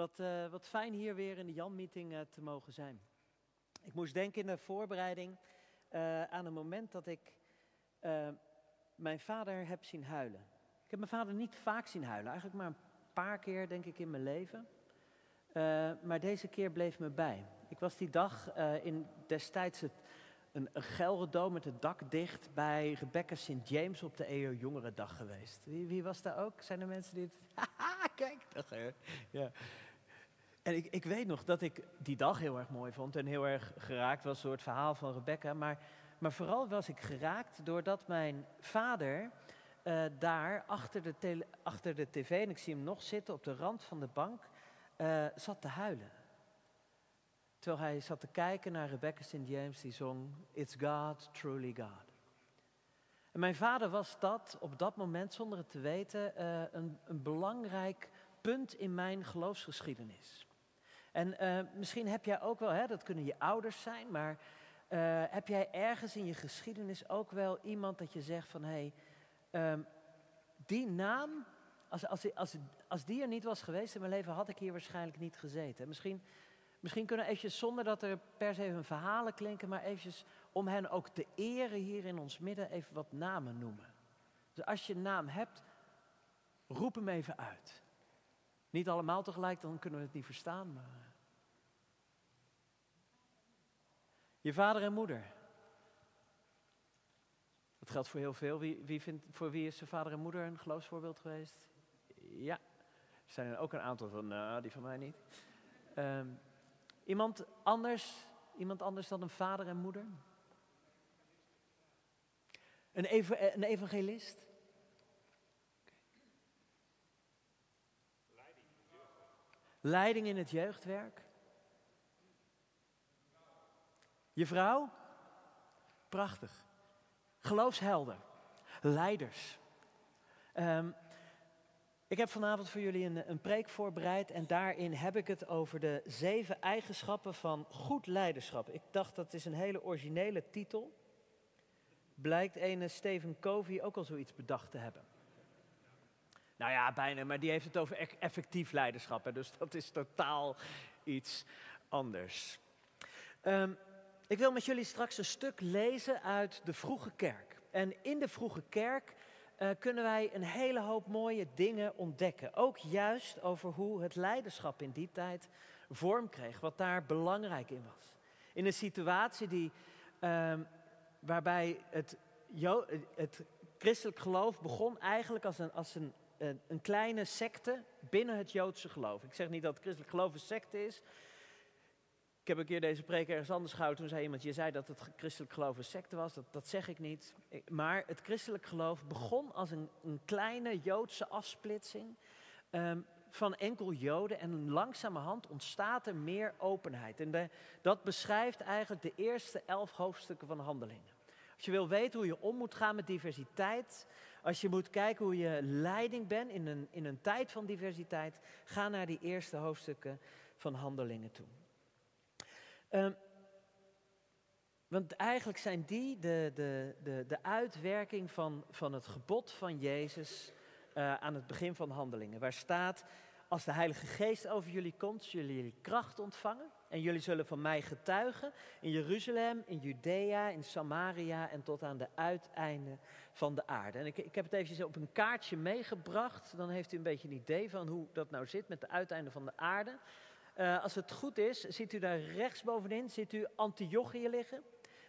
Wat, uh, wat fijn hier weer in de Jan-meeting uh, te mogen zijn. Ik moest denken in de voorbereiding uh, aan een moment dat ik mijn vader heb zien huilen. Ik heb mijn vader niet vaak zien huilen, eigenlijk maar een paar keer denk ik in mijn leven. maar deze keer bleef me bij. Ik was die dag in destijds een, een Gelredome met het dak dicht bij Rebecca St. James op de EO Jongerendag geweest. Wie, wie was daar ook? Zijn er mensen die het... Haha, kijk. Ja. En ik, ik weet nog dat ik die dag heel erg mooi vond en heel erg geraakt was door het verhaal van Rebecca. Maar, maar vooral was ik geraakt doordat mijn vader uh, daar achter de, achter de tv, en ik zie hem nog zitten op de rand van de bank, uh, zat te huilen. Terwijl hij zat te kijken naar Rebecca St. James die zong It's God, truly God. En mijn vader was dat op dat moment, zonder het te weten, uh, een, een belangrijk punt in mijn geloofsgeschiedenis. En uh, misschien heb jij ook wel, hè, dat kunnen je ouders zijn, maar uh, heb jij ergens in je geschiedenis ook wel iemand dat je zegt van hé, hey, um, die naam, als, als, als, als die er niet was geweest in mijn leven, had ik hier waarschijnlijk niet gezeten. Misschien, misschien kunnen we eventjes, zonder dat er per se een verhalen klinken, maar eventjes om hen ook te eren hier in ons midden even wat namen noemen. Dus als je een naam hebt, roep hem even uit. Niet allemaal tegelijk, dan kunnen we het niet verstaan. Maar... Je vader en moeder. Dat geldt voor heel veel. Wie, wie vindt, voor wie is zijn vader en moeder een geloofsvoorbeeld geweest? Ja, er zijn er ook een aantal van, nou, die van mij niet. Um, iemand anders, iemand anders dan een vader en moeder? Een, een evangelist? Leiding in het jeugdwerk. Je vrouw? Prachtig. Geloofshelden. Leiders. Um, ik heb vanavond voor jullie een, een preek voorbereid en daarin heb ik het over de zeven eigenschappen van goed leiderschap. Ik dacht dat is een hele originele titel. Blijkt ene Stephen Covey ook al zoiets bedacht te hebben. Nou ja, bijna, maar die heeft het over e-, effectief leiderschap. Hè, dus dat is totaal iets anders. Um, ik wil met jullie straks een stuk lezen uit de vroege kerk. En in de vroege kerk uh, kunnen wij een hele hoop mooie dingen ontdekken. Ook juist over hoe het leiderschap in die tijd vorm kreeg, wat daar belangrijk in was. In een situatie die, um, waarbij het, het christelijk geloof begon eigenlijk als een, als een een, kleine secte binnen het Joodse geloof. Ik zeg niet dat het christelijk geloof een secte is. Ik heb een keer deze preek ergens anders gehouden. Toen zei iemand, je zei dat het christelijk geloof een secte was. Dat, dat zeg ik niet. Maar het christelijk geloof begon als een, een kleine Joodse afsplitsing um, van enkel Joden. En langzamerhand ontstaat er meer openheid. En de, dat beschrijft eigenlijk de eerste elf hoofdstukken van Handelingen. Als je wil weten hoe je om moet gaan met diversiteit, als je moet kijken hoe je leiding bent in een, in een tijd van diversiteit, ga naar die eerste hoofdstukken van Handelingen toe. Um, want eigenlijk zijn die de, de, de, de uitwerking van, van het gebod van Jezus uh, aan het begin van Handelingen. Waar staat, als de Heilige Geest over jullie komt, zullen jullie kracht ontvangen. En jullie zullen van mij getuigen in Jeruzalem, in Judea, in Samaria en tot aan de uiteinden van de aarde. En ik, ik heb het eventjes op een kaartje meegebracht. Dan heeft u een beetje een idee van hoe dat nou zit met de uiteinden van de aarde. Uh, als het goed is, ziet u daar rechtsbovenin ziet u Antiochië liggen.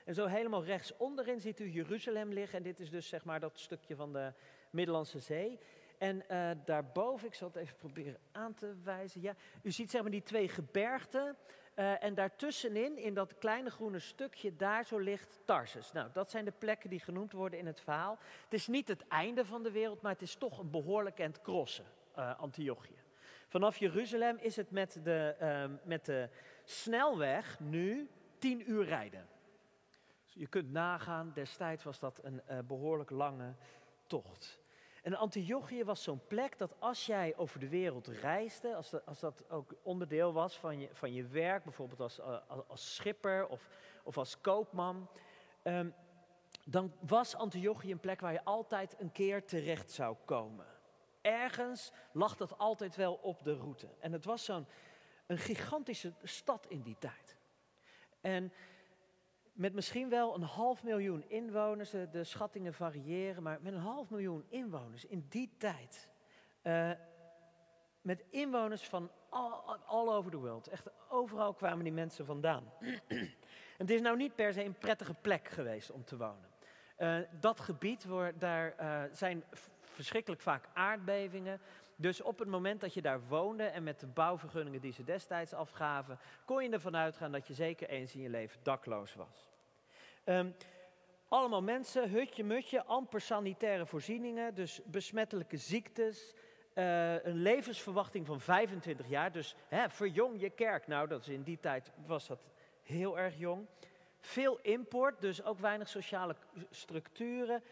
En zo helemaal rechts onderin ziet u Jeruzalem liggen. En dit is dus zeg maar dat stukje van de Middellandse Zee. En uh, daarboven, ik zal het even proberen aan te wijzen. Ja, u ziet zeg maar die twee gebergten. Uh, en daartussenin, in dat kleine groene stukje, daar zo ligt Tarsus. Nou, dat zijn de plekken die genoemd worden in het verhaal. Het is niet het einde van de wereld, maar het is toch een behoorlijk end crossen, uh, Antiochië. Vanaf Jeruzalem is het met de, uh, met de snelweg nu tien uur rijden. Dus je kunt nagaan, destijds was dat een uh, behoorlijk lange tocht. En Antiochië was zo'n plek dat als jij over de wereld reisde, als, dat, als dat ook onderdeel was van je, van je werk, bijvoorbeeld als, uh, als schipper of, of als koopman, um, dan was Antiochië een plek waar je altijd een keer terecht zou komen. Ergens lag dat altijd wel op de route. En het was zo'n een gigantische stad in die tijd. En met misschien wel een half miljoen inwoners, de, schattingen variëren, maar met een half miljoen inwoners in die tijd. Uh, met inwoners van all, over the world. Echt overal kwamen die mensen vandaan. het is nou niet per se een prettige plek geweest om te wonen. Uh, dat gebied, waar, daar zijn verschrikkelijk vaak aardbevingen. Dus op het moment dat je daar woonde en met de bouwvergunningen die ze destijds afgaven, kon je ervan uitgaan dat je zeker eens in je leven dakloos was. Um, allemaal mensen, hutje, mutje, amper sanitaire voorzieningen, dus besmettelijke ziektes, uh, een levensverwachting van 25 jaar. Dus hè, verjong je kerk. Nou, dat is in die tijd was dat heel erg jong. Veel import, dus ook weinig sociale structuren.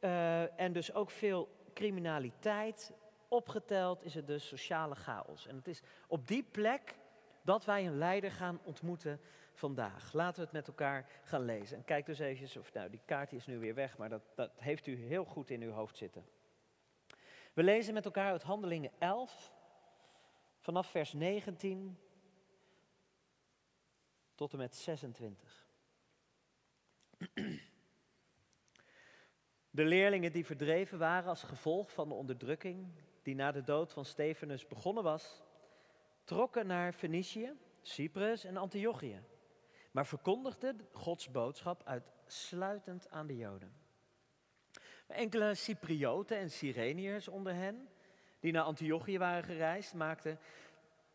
Uh, en dus ook veel criminaliteit. Opgeteld is het dus sociale chaos. En het is op die plek dat wij een leider gaan ontmoeten vandaag. Laten we het met elkaar gaan lezen. En kijk dus eventjes, of nou die kaart is nu weer weg, maar dat, dat heeft u heel goed in uw hoofd zitten. We lezen met elkaar uit Handelingen 11, vanaf vers 19 tot en met 26. De leerlingen die verdreven waren als gevolg van de onderdrukking die na de dood van Stefanus begonnen was, trokken naar Fenicië, Cyprus en Antiochië, maar verkondigden Gods boodschap uitsluitend aan de Joden. Enkele Cyprioten en Sireniërs onder hen, die naar Antiochië waren gereisd, maakten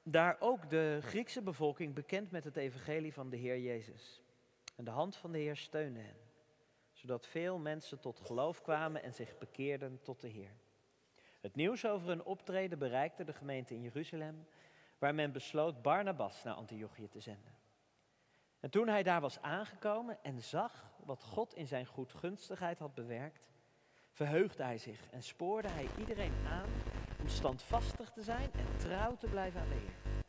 daar ook de Griekse bevolking bekend met het evangelie van de Heer Jezus. En de hand van de Heer steunde hen, zodat veel mensen tot geloof kwamen en zich bekeerden tot de Heer. Het nieuws over hun optreden bereikte de gemeente in Jeruzalem, waar men besloot Barnabas naar Antiochië te zenden. En toen hij daar was aangekomen en zag wat God in zijn goedgunstigheid had bewerkt, verheugde hij zich en spoorde hij iedereen aan om standvastig te zijn en trouw te blijven aan de Heer.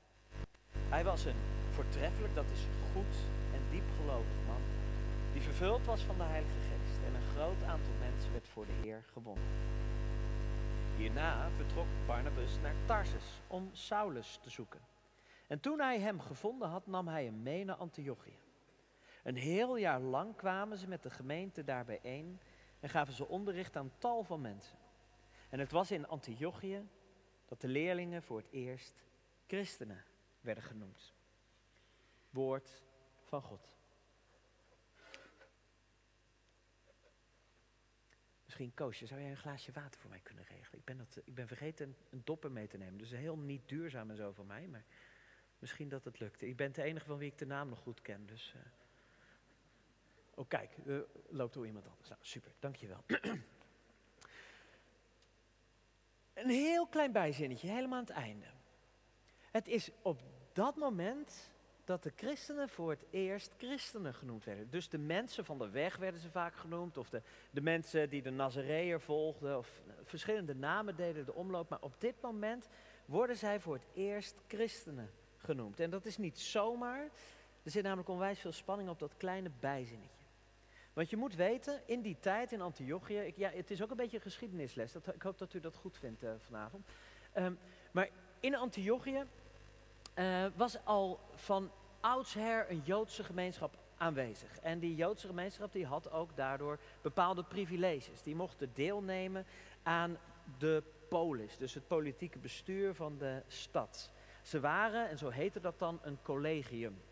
Hij was een voortreffelijk, dat is goed en diepgelovig man, die vervuld was van de Heilige Geest en een groot aantal mensen werd voor de Heer gewonnen. Hierna vertrok Barnabas naar Tarsus om Saulus te zoeken. En toen hij hem gevonden had, nam hij hem mee naar Antiochië. Een heel jaar lang kwamen ze met de gemeente daar bijeen en gaven ze onderricht aan tal van mensen. En het was in Antiochië dat de leerlingen voor het eerst christenen werden genoemd. Woord van God. Misschien, Koosje, zou jij een glaasje water voor mij kunnen regelen? Ik ben, dat, ik ben vergeten een dopper mee te nemen. Dus heel niet duurzaam en zo van mij, maar misschien dat het lukt. Ik ben de enige van wie ik de naam nog goed ken, dus... Uh, Oh, kijk, er loopt door iemand anders. Nou, super, dankjewel. Een heel klein bijzinnetje, helemaal aan het einde. Het is op dat moment dat de christenen voor het eerst christenen genoemd werden. Dus de mensen van de weg werden ze vaak genoemd, of de, de mensen die de Nazareër volgden, of verschillende namen deden de omloop. Maar op dit moment worden zij voor het eerst christenen genoemd. En dat is niet zomaar. Er zit namelijk onwijs veel spanning op dat kleine bijzinnetje. Want je moet weten, in die tijd in Antiochië, ja, het is ook een beetje een geschiedenisles, dat, ik hoop dat u dat goed vindt uh, vanavond. Um, maar in Antiochië uh, was al van oudsher een Joodse gemeenschap aanwezig. En die Joodse gemeenschap die had ook daardoor bepaalde privileges. Die mochten deelnemen aan de polis, dus het politieke bestuur van de stad. Ze waren, en zo heette dat dan, een collegium.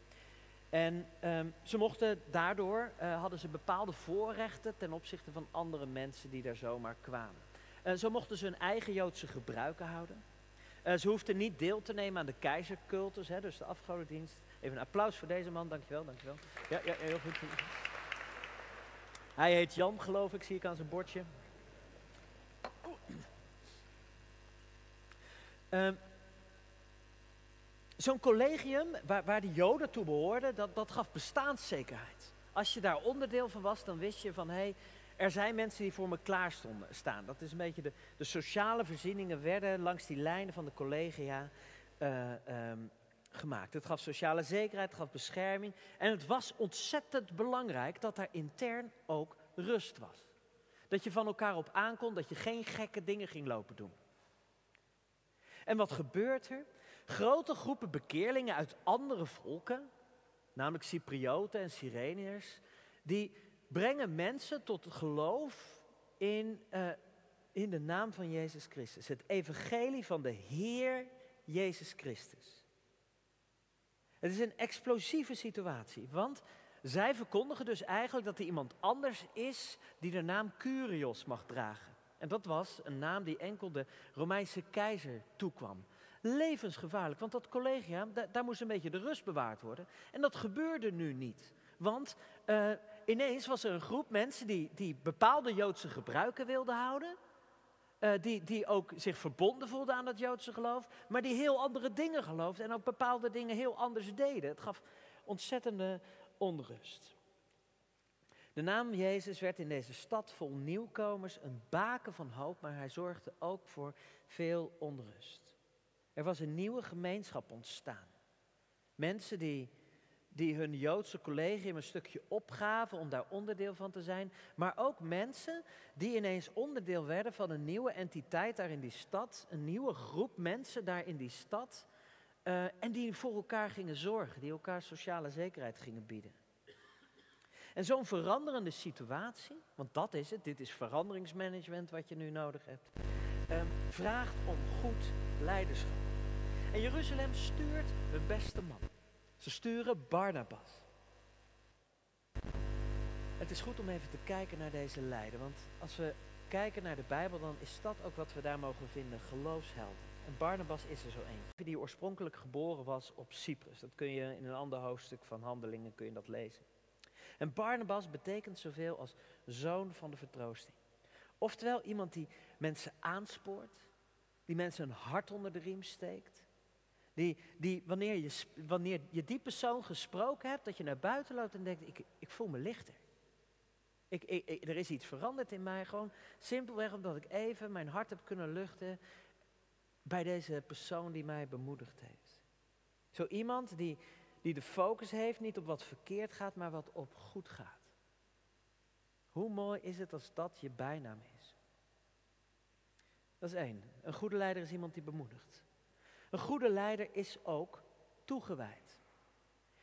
En um, ze mochten daardoor, uh, hadden ze bepaalde voorrechten ten opzichte van andere mensen die daar zomaar kwamen. Uh, zo mochten ze hun eigen Joodse gebruiken houden. Uh, ze hoefden niet deel te nemen aan de keizercultus, hè, dus de afgodendienst. Even een applaus voor deze man, dankjewel, dankjewel. Ja, ja, heel goed. Hij heet Jan, geloof ik, zie ik aan zijn bordje. Uh, Zo'n collegium waar, waar de Joden toe behoorden, dat, dat gaf bestaanszekerheid. Als je daar onderdeel van was, dan wist je van hé, hey, er zijn mensen die voor me klaar stonden, staan. Dat is een beetje de, de sociale voorzieningen werden langs die lijnen van de collegia uh, um, gemaakt. Het gaf sociale zekerheid, het gaf bescherming. En het was ontzettend belangrijk dat daar intern ook rust was. Dat je van elkaar op aankon, dat je geen gekke dingen ging lopen doen. En wat gebeurt er? Grote groepen bekeerlingen uit andere volken, namelijk Cyprioten en Sireniërs, die brengen mensen tot geloof in, uh, in de naam van Jezus Christus. Het evangelie van de Heer Jezus Christus. Het is een explosieve situatie, want zij verkondigen dus eigenlijk dat er iemand anders is die de naam Curios mag dragen. En dat was een naam die enkel de Romeinse keizer toekwam. Levensgevaarlijk, want dat collegium, daar, moest een beetje de rust bewaard worden. En dat gebeurde nu niet. Want uh, ineens was er een groep mensen die, die bepaalde Joodse gebruiken wilden houden. Uh, die, die ook zich verbonden voelden aan het Joodse geloof, maar die heel andere dingen geloofden en ook bepaalde dingen heel anders deden. Het gaf ontzettende onrust. De naam Jezus werd in deze stad vol nieuwkomers een baken van hoop, maar hij zorgde ook voor veel onrust. Er was een nieuwe gemeenschap ontstaan. Mensen die die hun Joodse collegium een stukje opgaven om daar onderdeel van te zijn. Maar ook mensen die ineens onderdeel werden van een nieuwe entiteit daar in die stad. Een nieuwe groep mensen daar in die stad. Uh, en die voor elkaar gingen zorgen, die elkaar sociale zekerheid gingen bieden. En zo'n veranderende situatie, want dat is het, dit is veranderingsmanagement wat je nu nodig hebt, uh, vraagt om goed leiderschap. En Jeruzalem stuurt hun beste man. Ze sturen Barnabas. Het is goed om even te kijken naar deze leider, want als we kijken naar de Bijbel, dan is dat ook wat we daar mogen vinden, geloofshelden. En Barnabas is er zo een, die oorspronkelijk geboren was op Cyprus. Dat kun je in een ander hoofdstuk van Handelingen kun je dat lezen. En Barnabas betekent zoveel als zoon van de vertroosting. Oftewel iemand die mensen aanspoort, die mensen een hart onder de riem steekt, die, die wanneer, je, wanneer je die persoon gesproken hebt, dat je naar buiten loopt en denkt, ik, ik voel me lichter. Ik, ik, er is iets veranderd in mij, gewoon simpelweg omdat ik even mijn hart heb kunnen luchten bij deze persoon die mij bemoedigd heeft. Zo iemand die, die de focus heeft niet op wat verkeerd gaat, maar wat op goed gaat. Hoe mooi is het als dat je bijnaam is? Dat is één. Een goede leider is iemand die bemoedigt. Een goede leider is ook toegewijd.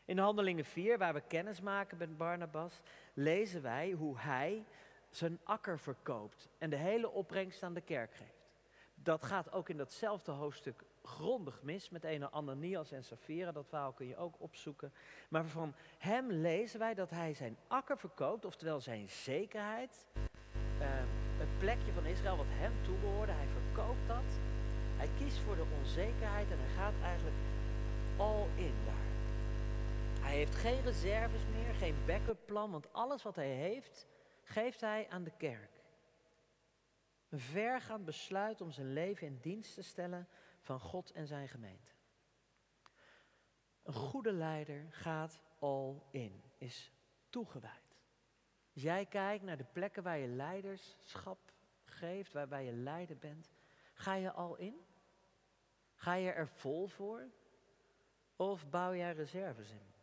In Handelingen 4, waar we kennis maken met Barnabas, lezen wij hoe hij zijn akker verkoopt en de hele opbrengst aan de kerk geeft. Dat gaat ook in datzelfde hoofdstuk grondig mis met een Ananias en Safira. Dat verhaal kun je ook opzoeken. Maar van hem lezen wij dat hij zijn akker verkoopt, oftewel zijn zekerheid. Uh, het plekje van Israël wat hem toebehoorde, hij verkoopt dat. Hij kiest voor de onzekerheid en hij gaat eigenlijk all in daar. Hij heeft geen reserves meer, geen backup plan, want alles wat hij heeft, geeft hij aan de kerk. Een vergaand besluit om zijn leven in dienst te stellen van God en zijn gemeente. Een goede leider gaat all in, is toegewijd. Als jij kijkt naar de plekken waar je leiderschap geeft, waarbij je leider bent, ga je al in? Ga je er vol voor? Of bouw jij reserves in?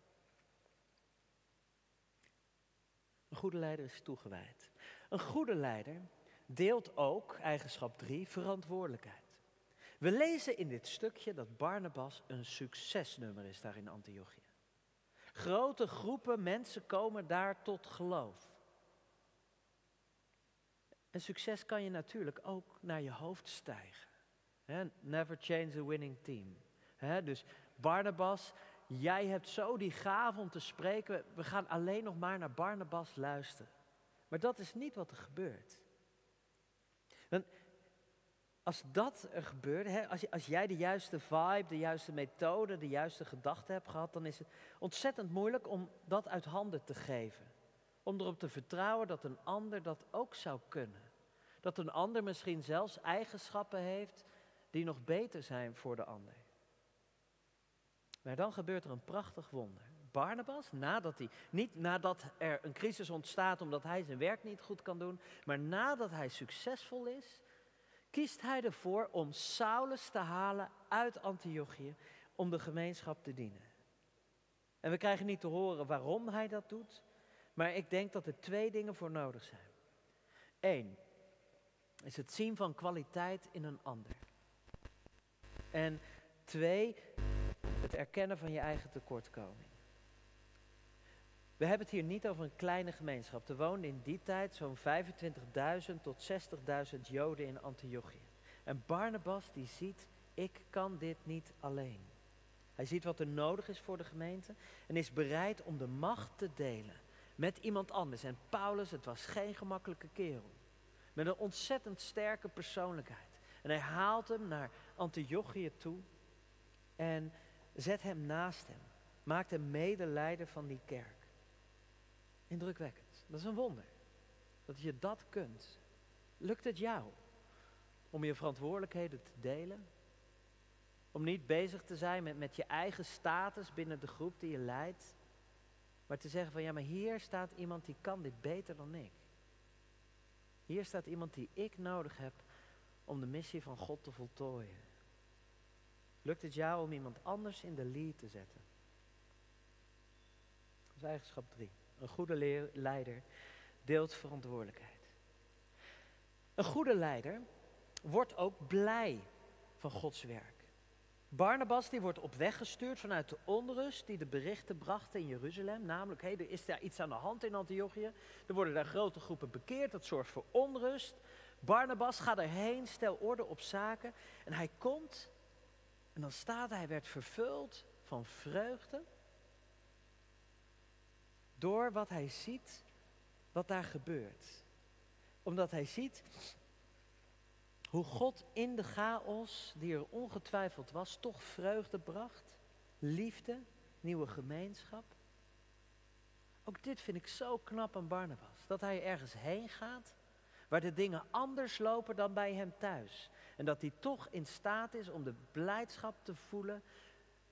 Een goede leider is toegewijd. Een goede leider deelt ook, eigenschap 3, verantwoordelijkheid. We lezen in dit stukje dat Barnabas een succesnummer is daar in Antiochië. Grote groepen mensen komen daar tot geloof. En succes kan je natuurlijk ook naar je hoofd stijgen never change a winning team. dus Barnabas, jij hebt zo die gave om te spreken. We gaan alleen nog maar naar Barnabas luisteren. Maar dat is niet wat er gebeurt. Want als dat er gebeurt, als, als jij de juiste vibe, de juiste methode, de juiste gedachte hebt gehad, dan is het ontzettend moeilijk om dat uit handen te geven. Om erop te vertrouwen dat een ander dat ook zou kunnen. Dat een ander misschien zelfs eigenschappen heeft die nog beter zijn voor de ander. Maar dan gebeurt er een prachtig wonder. Barnabas, nadat hij, niet nadat er een crisis ontstaat omdat hij zijn werk niet goed kan doen, maar nadat hij succesvol is, kiest hij ervoor om Saulus te halen uit Antiochië om de gemeenschap te dienen. En we krijgen niet te horen waarom hij dat doet, maar ik denk dat er twee dingen voor nodig zijn. Eén is het zien van kwaliteit in een ander. En Twee, het erkennen van je eigen tekortkoming. We hebben het hier niet over een kleine gemeenschap. Er woonden in die tijd zo'n 25.000 tot 60.000 Joden in Antiochië. En Barnabas die ziet, ik kan dit niet alleen. Hij ziet wat er nodig is voor de gemeente en is bereid om de macht te delen met iemand anders. En Paulus, het was geen gemakkelijke kerel. Met een ontzettend sterke persoonlijkheid. En hij haalt hem naar Antiochië toe en zet hem naast hem. Maakt hem medeleider van die kerk. Indrukwekkend. Dat is een wonder. Dat je dat kunt. Lukt het jou om je verantwoordelijkheden te delen? Om niet bezig te zijn met, met je eigen status binnen de groep die je leidt. Maar te zeggen van ja, maar hier staat iemand die kan dit beter dan ik. Hier staat iemand die ik nodig heb om de missie van God te voltooien. Lukt het jou om iemand anders in de lead te zetten? Dat is eigenschap drie. Een goede leider deelt verantwoordelijkheid. Een goede leider wordt ook blij van Gods werk. Barnabas die wordt op weg gestuurd vanuit de onrust die de berichten brachten in Jeruzalem. Namelijk, hey, er is daar iets aan de hand in Antiochië. Er worden daar grote groepen bekeerd, dat zorgt voor onrust. Barnabas gaat erheen, stel orde op zaken. En hij komt en dan staat hij, werd vervuld van vreugde. Door wat hij ziet, wat daar gebeurt. Omdat hij ziet hoe God in de chaos, die er ongetwijfeld was, toch vreugde bracht. Liefde, nieuwe gemeenschap. Ook dit vind ik zo knap aan Barnabas. Dat hij ergens heen gaat waar de dingen anders lopen dan bij hem thuis. En dat hij toch in staat is om de blijdschap te voelen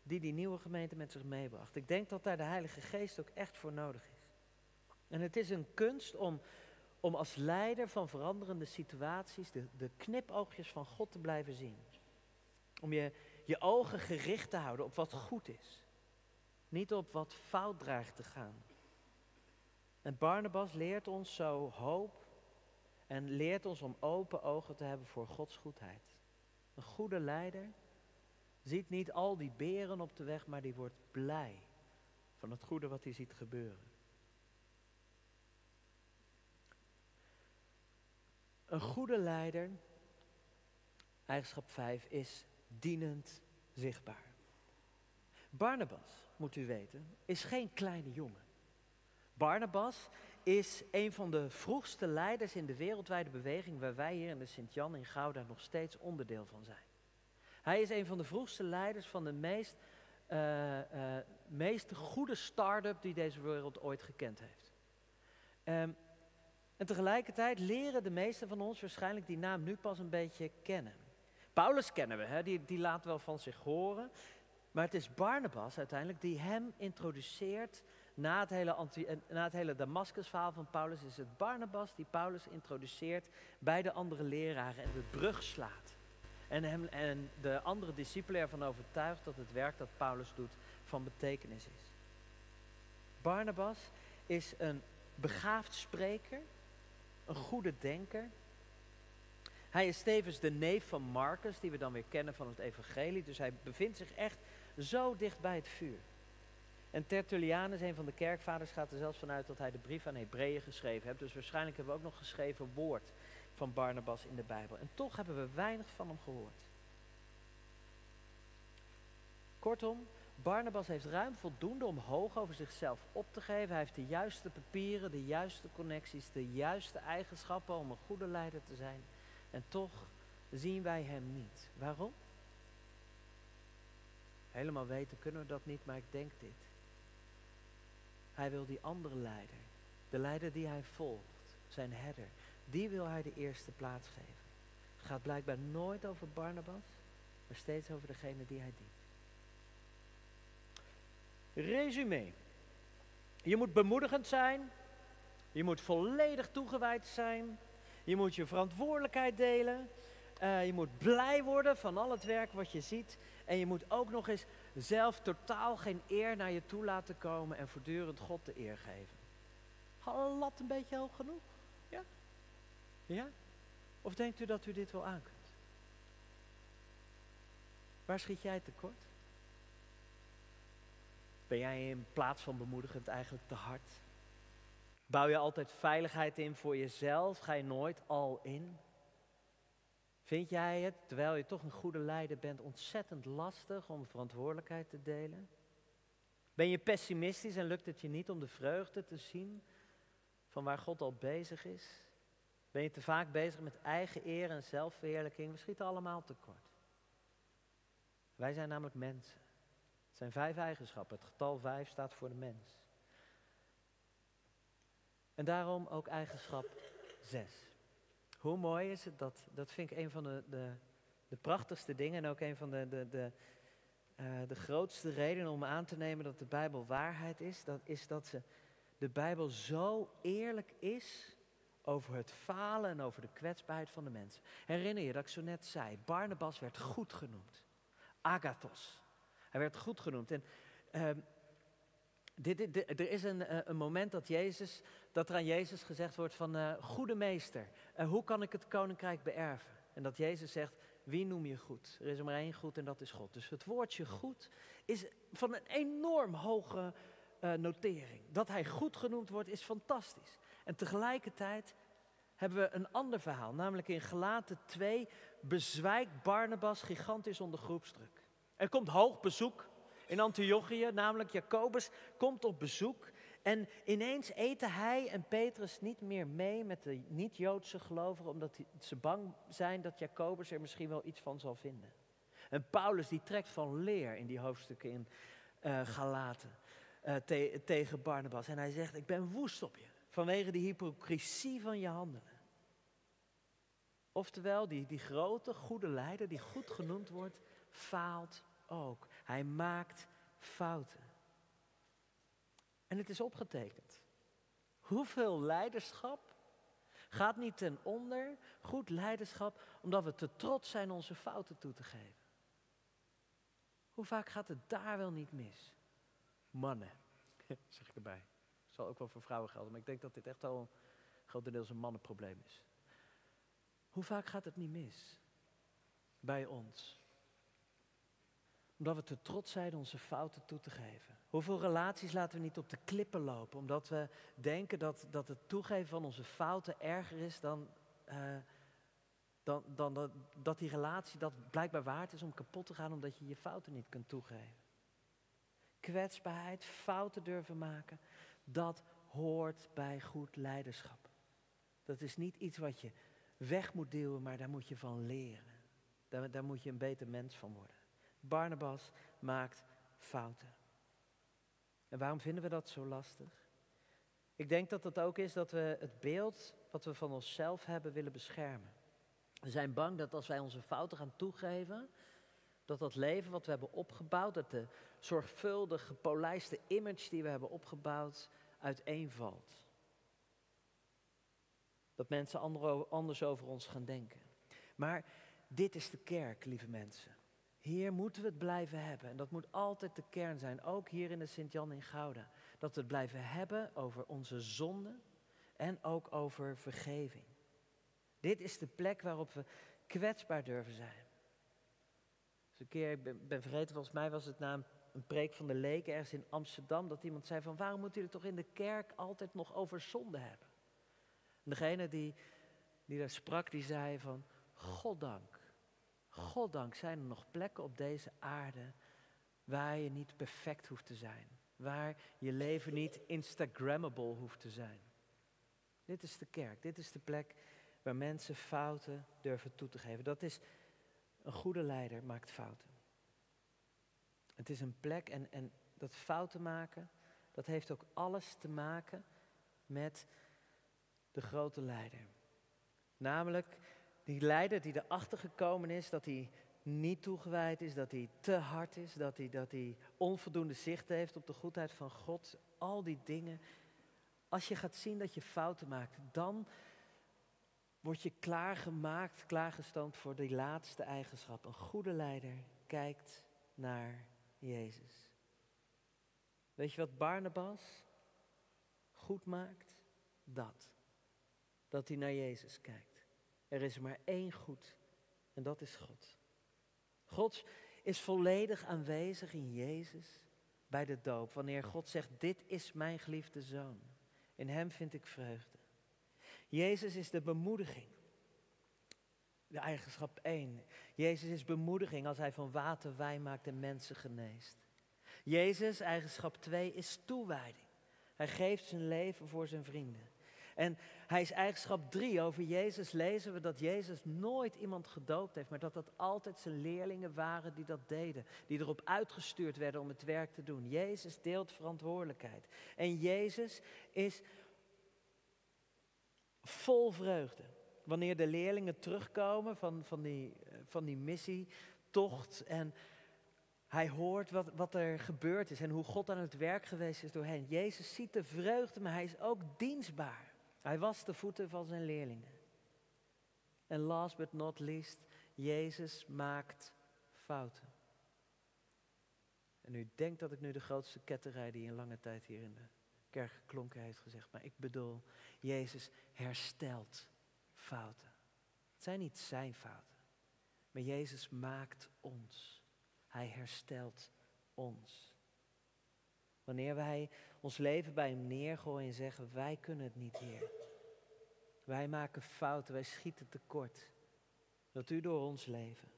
die die nieuwe gemeente met zich meebracht. Ik denk dat daar de Heilige Geest ook echt voor nodig is. En het is een kunst om om als leider van veranderende situaties de, de knipoogjes van God te blijven zien. Om je, je ogen gericht te houden op wat goed is. Niet op wat fout dreigt te gaan. En Barnabas leert ons zo hoop en leert ons om open ogen te hebben voor Gods goedheid. Een goede leider ziet niet al die beren op de weg, maar die wordt blij van het goede wat hij ziet gebeuren. Een goede leider, eigenschap 5, is dienend zichtbaar. Barnabas, moet u weten, is geen kleine jongen. Barnabas is een van de vroegste leiders in de wereldwijde beweging waar wij hier in de Sint-Jan in Gouda nog steeds onderdeel van zijn. Hij is een van de vroegste leiders van de meest, uh, uh, meest goede start-up die deze wereld ooit gekend heeft. Um, en tegelijkertijd leren de meesten van ons waarschijnlijk die naam nu pas een beetje kennen. Paulus kennen we, hè? Die, die laat wel van zich horen. Maar het is Barnabas uiteindelijk die hem introduceert. Na het hele, anti, na het hele Damascus-verhaal van Paulus is het Barnabas die Paulus introduceert bij de andere leraren en de brug slaat. En, hem, en de andere discipelen ervan overtuigt dat het werk dat Paulus doet van betekenis is. Barnabas is een begaafd spreker een goede denker. Hij is tevens de neef van Marcus, die we dan weer kennen van het evangelie. Dus hij bevindt zich echt zo dicht bij het vuur. En Tertullianus, een van de kerkvaders, gaat er zelfs vanuit dat hij de brief aan Hebreeën geschreven heeft. Dus waarschijnlijk hebben we ook nog geschreven woord van Barnabas in de Bijbel. En toch hebben we weinig van hem gehoord. Kortom, Barnabas heeft ruim voldoende om hoog over zichzelf op te geven. Hij heeft de juiste papieren, de juiste connecties, de juiste eigenschappen om een goede leider te zijn. En toch zien wij hem niet. Waarom? Helemaal weten kunnen we dat niet, maar ik denk dit. Hij wil die andere leider, de leider die hij volgt, zijn herder, die wil hij de eerste plaats geven. Het gaat blijkbaar nooit over Barnabas, maar steeds over degene die hij dient. Resume. Je moet bemoedigend zijn. Je moet volledig toegewijd zijn. Je moet je verantwoordelijkheid delen. Uh, je moet blij worden van al het werk wat je ziet. En je moet ook nog eens zelf totaal geen eer naar je toe laten komen en voortdurend God de eer geven. lat een beetje hoog genoeg? Ja? Ja? Of denkt u dat u dit wel aan kunt? Waar schiet jij tekort? Ben jij in plaats van bemoedigend eigenlijk te hard? Bouw je altijd veiligheid in voor jezelf? Ga je nooit al in? Vind jij het, terwijl je toch een goede leider bent, ontzettend lastig om verantwoordelijkheid te delen? Ben je pessimistisch en lukt het je niet om de vreugde te zien van waar God al bezig is? Ben je te vaak bezig met eigen eer en zelfverheerlijking? We schieten allemaal tekort. Wij zijn namelijk mensen. Het zijn vijf eigenschappen. Het getal vijf staat voor de mens. En daarom ook eigenschap zes. Hoe mooi is het dat, dat vind ik een van de, de, de prachtigste dingen en ook een van de, de, de, uh, de grootste redenen om aan te nemen dat de Bijbel waarheid is. Dat is dat ze, de Bijbel zo eerlijk is over het falen en over de kwetsbaarheid van de mensen. Herinner je dat ik zo net zei, Barnabas werd goed genoemd. Agathos. Hij werd goed genoemd. En uh, dit, er is een, eh, een, moment dat, Jezus, dat er aan Jezus gezegd wordt van, uh, goede meester, uh, hoe kan ik het koninkrijk beërven? En dat Jezus zegt, wie noem je goed? Er is er maar één goed en dat is God. Dus het woordje goed is van een enorm hoge notering. Dat hij goed genoemd wordt is fantastisch. En tegelijkertijd hebben we een ander verhaal, namelijk in Gelaten 2 bezwijkt Barnabas gigantisch onder groepsdruk. Er komt hoog bezoek in Antiochië, namelijk Jacobus komt op bezoek. En ineens eten hij en Petrus niet meer mee met de niet-Joodse gelovigen, omdat ze bang zijn dat Jacobus er misschien wel iets van zal vinden. En Paulus die trekt van leer in die hoofdstukken in uh, Galaten te tegen Barnabas. En hij zegt, ik ben woest op je vanwege de hypocrisie van je handelen. Oftewel, die, die grote, goede leider, die goed genoemd wordt, faalt ook. Hij maakt fouten. En het is opgetekend. Hoeveel leiderschap gaat niet ten onder, goed leiderschap, omdat we te trots zijn onze fouten toe te geven? Hoe vaak gaat het daar wel niet mis? Mannen, zeg ik erbij. Zal ook wel voor vrouwen gelden, maar ik denk dat dit echt al grotendeels een mannenprobleem is. Hoe vaak gaat het niet mis bij ons? Omdat we te trots zijn onze fouten toe te geven. Hoeveel relaties laten we niet op de klippen lopen, omdat we denken dat, dat het toegeven van onze fouten erger is dan, uh, dan, dan dat, dat die relatie dat blijkbaar waard is om kapot te gaan omdat je je fouten niet kunt toegeven. Kwetsbaarheid, fouten durven maken, dat hoort bij goed leiderschap. Dat is niet iets wat je weg moet duwen, maar daar moet je van leren. Daar, daar moet je een beter mens van worden. Barnabas maakt fouten. En waarom vinden we dat zo lastig? Ik denk dat het ook is dat we het beeld wat we van onszelf hebben willen beschermen. We zijn bang dat als wij onze fouten gaan toegeven, dat dat leven wat we hebben opgebouwd, dat de zorgvuldig gepolijste image die we hebben opgebouwd, uiteenvalt. Dat mensen anders over ons gaan denken. Maar dit is de kerk, lieve mensen. Hier moeten we het blijven hebben. En dat moet altijd de kern zijn, ook hier in de Sint-Jan in Gouda. Dat we het blijven hebben over onze zonde en ook over vergeving. Dit is de plek waarop we kwetsbaar durven zijn. Dus een keer, ik ben, vergeten, volgens mij was het na een, preek van de leken ergens in Amsterdam, dat iemand zei van waarom moeten jullie toch in de kerk altijd nog over zonde hebben? En degene die, die daar sprak, die zei van, Goddank, Goddank zijn er nog plekken op deze aarde waar je niet perfect hoeft te zijn. Waar je leven niet Instagrammable hoeft te zijn. Dit is de kerk, dit is de plek waar mensen fouten durven toe te geven. Dat is, een goede leider maakt fouten. Het is een plek en, en dat fouten maken, dat heeft ook alles te maken met de grote leider. Namelijk die leider die erachter gekomen is dat hij niet toegewijd is, dat hij te hard is, dat hij, dat hij onvoldoende zicht heeft op de goedheid van God. Al die dingen. Als je gaat zien dat je fouten maakt, dan word je klaargemaakt, klaargestoomd voor die laatste eigenschap. Een goede leider kijkt naar Jezus. Weet je wat Barnabas goed maakt? Dat dat hij naar Jezus kijkt. Er is maar één goed en dat is God. Gods is volledig aanwezig in Jezus bij de doop. Wanneer God zegt, dit is mijn geliefde zoon. In hem vind ik vreugde. Jezus is de bemoediging. De eigenschap 1. Jezus is bemoediging als hij van water wijn maakt en mensen geneest. Jezus, eigenschap 2, is toewijding. Hij geeft zijn leven voor zijn vrienden. En hij is eigenschap 3. Over Jezus lezen we dat Jezus nooit iemand gedoopt heeft, maar dat dat altijd zijn leerlingen waren die dat deden. Die erop uitgestuurd werden om het werk te doen. Jezus deelt verantwoordelijkheid. En Jezus is vol vreugde. Wanneer de leerlingen terugkomen van, van, die, van die missietocht en hij hoort wat, wat er gebeurd is en hoe God aan het werk geweest is door hen. Jezus ziet de vreugde, maar hij is ook dienstbaar. Hij was de voeten van zijn leerlingen. En last but not least, Jezus maakt fouten. En u denkt dat ik nu de grootste ketterij die in lange tijd hier in de kerk geklonken heeft gezegd. Maar ik bedoel, Jezus herstelt fouten. Het zijn niet zijn fouten. Maar Jezus maakt ons. Hij herstelt ons. Wanneer wij ons leven bij Hem neergooien en zeggen, wij kunnen het niet, Heer. Wij maken fouten, wij schieten tekort. Dat U door ons leven.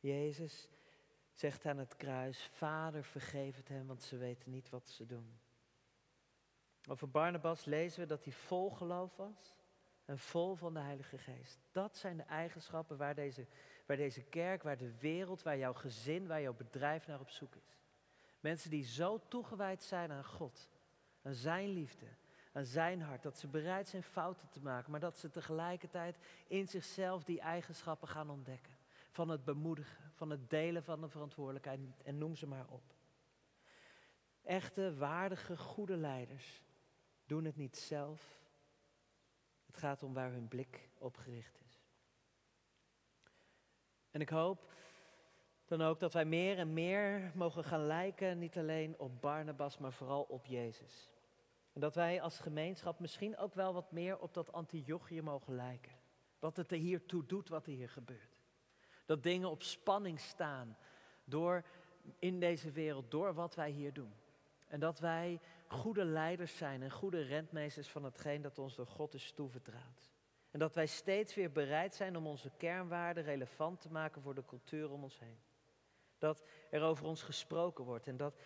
Jezus zegt aan het kruis, Vader vergeef het hen, want ze weten niet wat ze doen. Over Barnabas lezen we dat hij vol geloof was en vol van de Heilige Geest. Dat zijn de eigenschappen waar deze, waar deze kerk, waar de wereld, waar jouw gezin, waar jouw bedrijf naar op zoek is. Mensen die zo toegewijd zijn aan God, aan Zijn liefde, aan Zijn hart, dat ze bereid zijn fouten te maken, maar dat ze tegelijkertijd in zichzelf die eigenschappen gaan ontdekken. Van het bemoedigen, van het delen van de verantwoordelijkheid en noem ze maar op. Echte, waardige, goede leiders doen het niet zelf, het gaat om waar hun blik op gericht is. En ik hoop dan ook dat wij meer en meer mogen gaan lijken, niet alleen op Barnabas, maar vooral op Jezus. En dat wij als gemeenschap misschien ook wel wat meer op dat Antiochië mogen lijken. Wat het er hier toe doet, wat er hier gebeurt. Dat dingen op spanning staan door in deze wereld, door wat wij hier doen. En dat wij goede leiders zijn en goede rentmeesters van hetgeen dat ons door God is toevertrouwd. En dat wij steeds weer bereid zijn om onze kernwaarden relevant te maken voor de cultuur om ons heen. Dat er over ons gesproken wordt en dat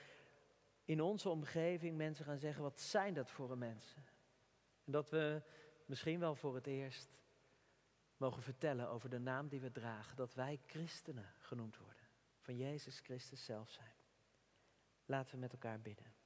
in onze omgeving mensen gaan zeggen, wat zijn dat voor mensen? En dat we misschien wel voor het eerst mogen vertellen over de naam die we dragen, dat wij christenen genoemd worden, van Jezus Christus zelf zijn. Laten we met elkaar bidden.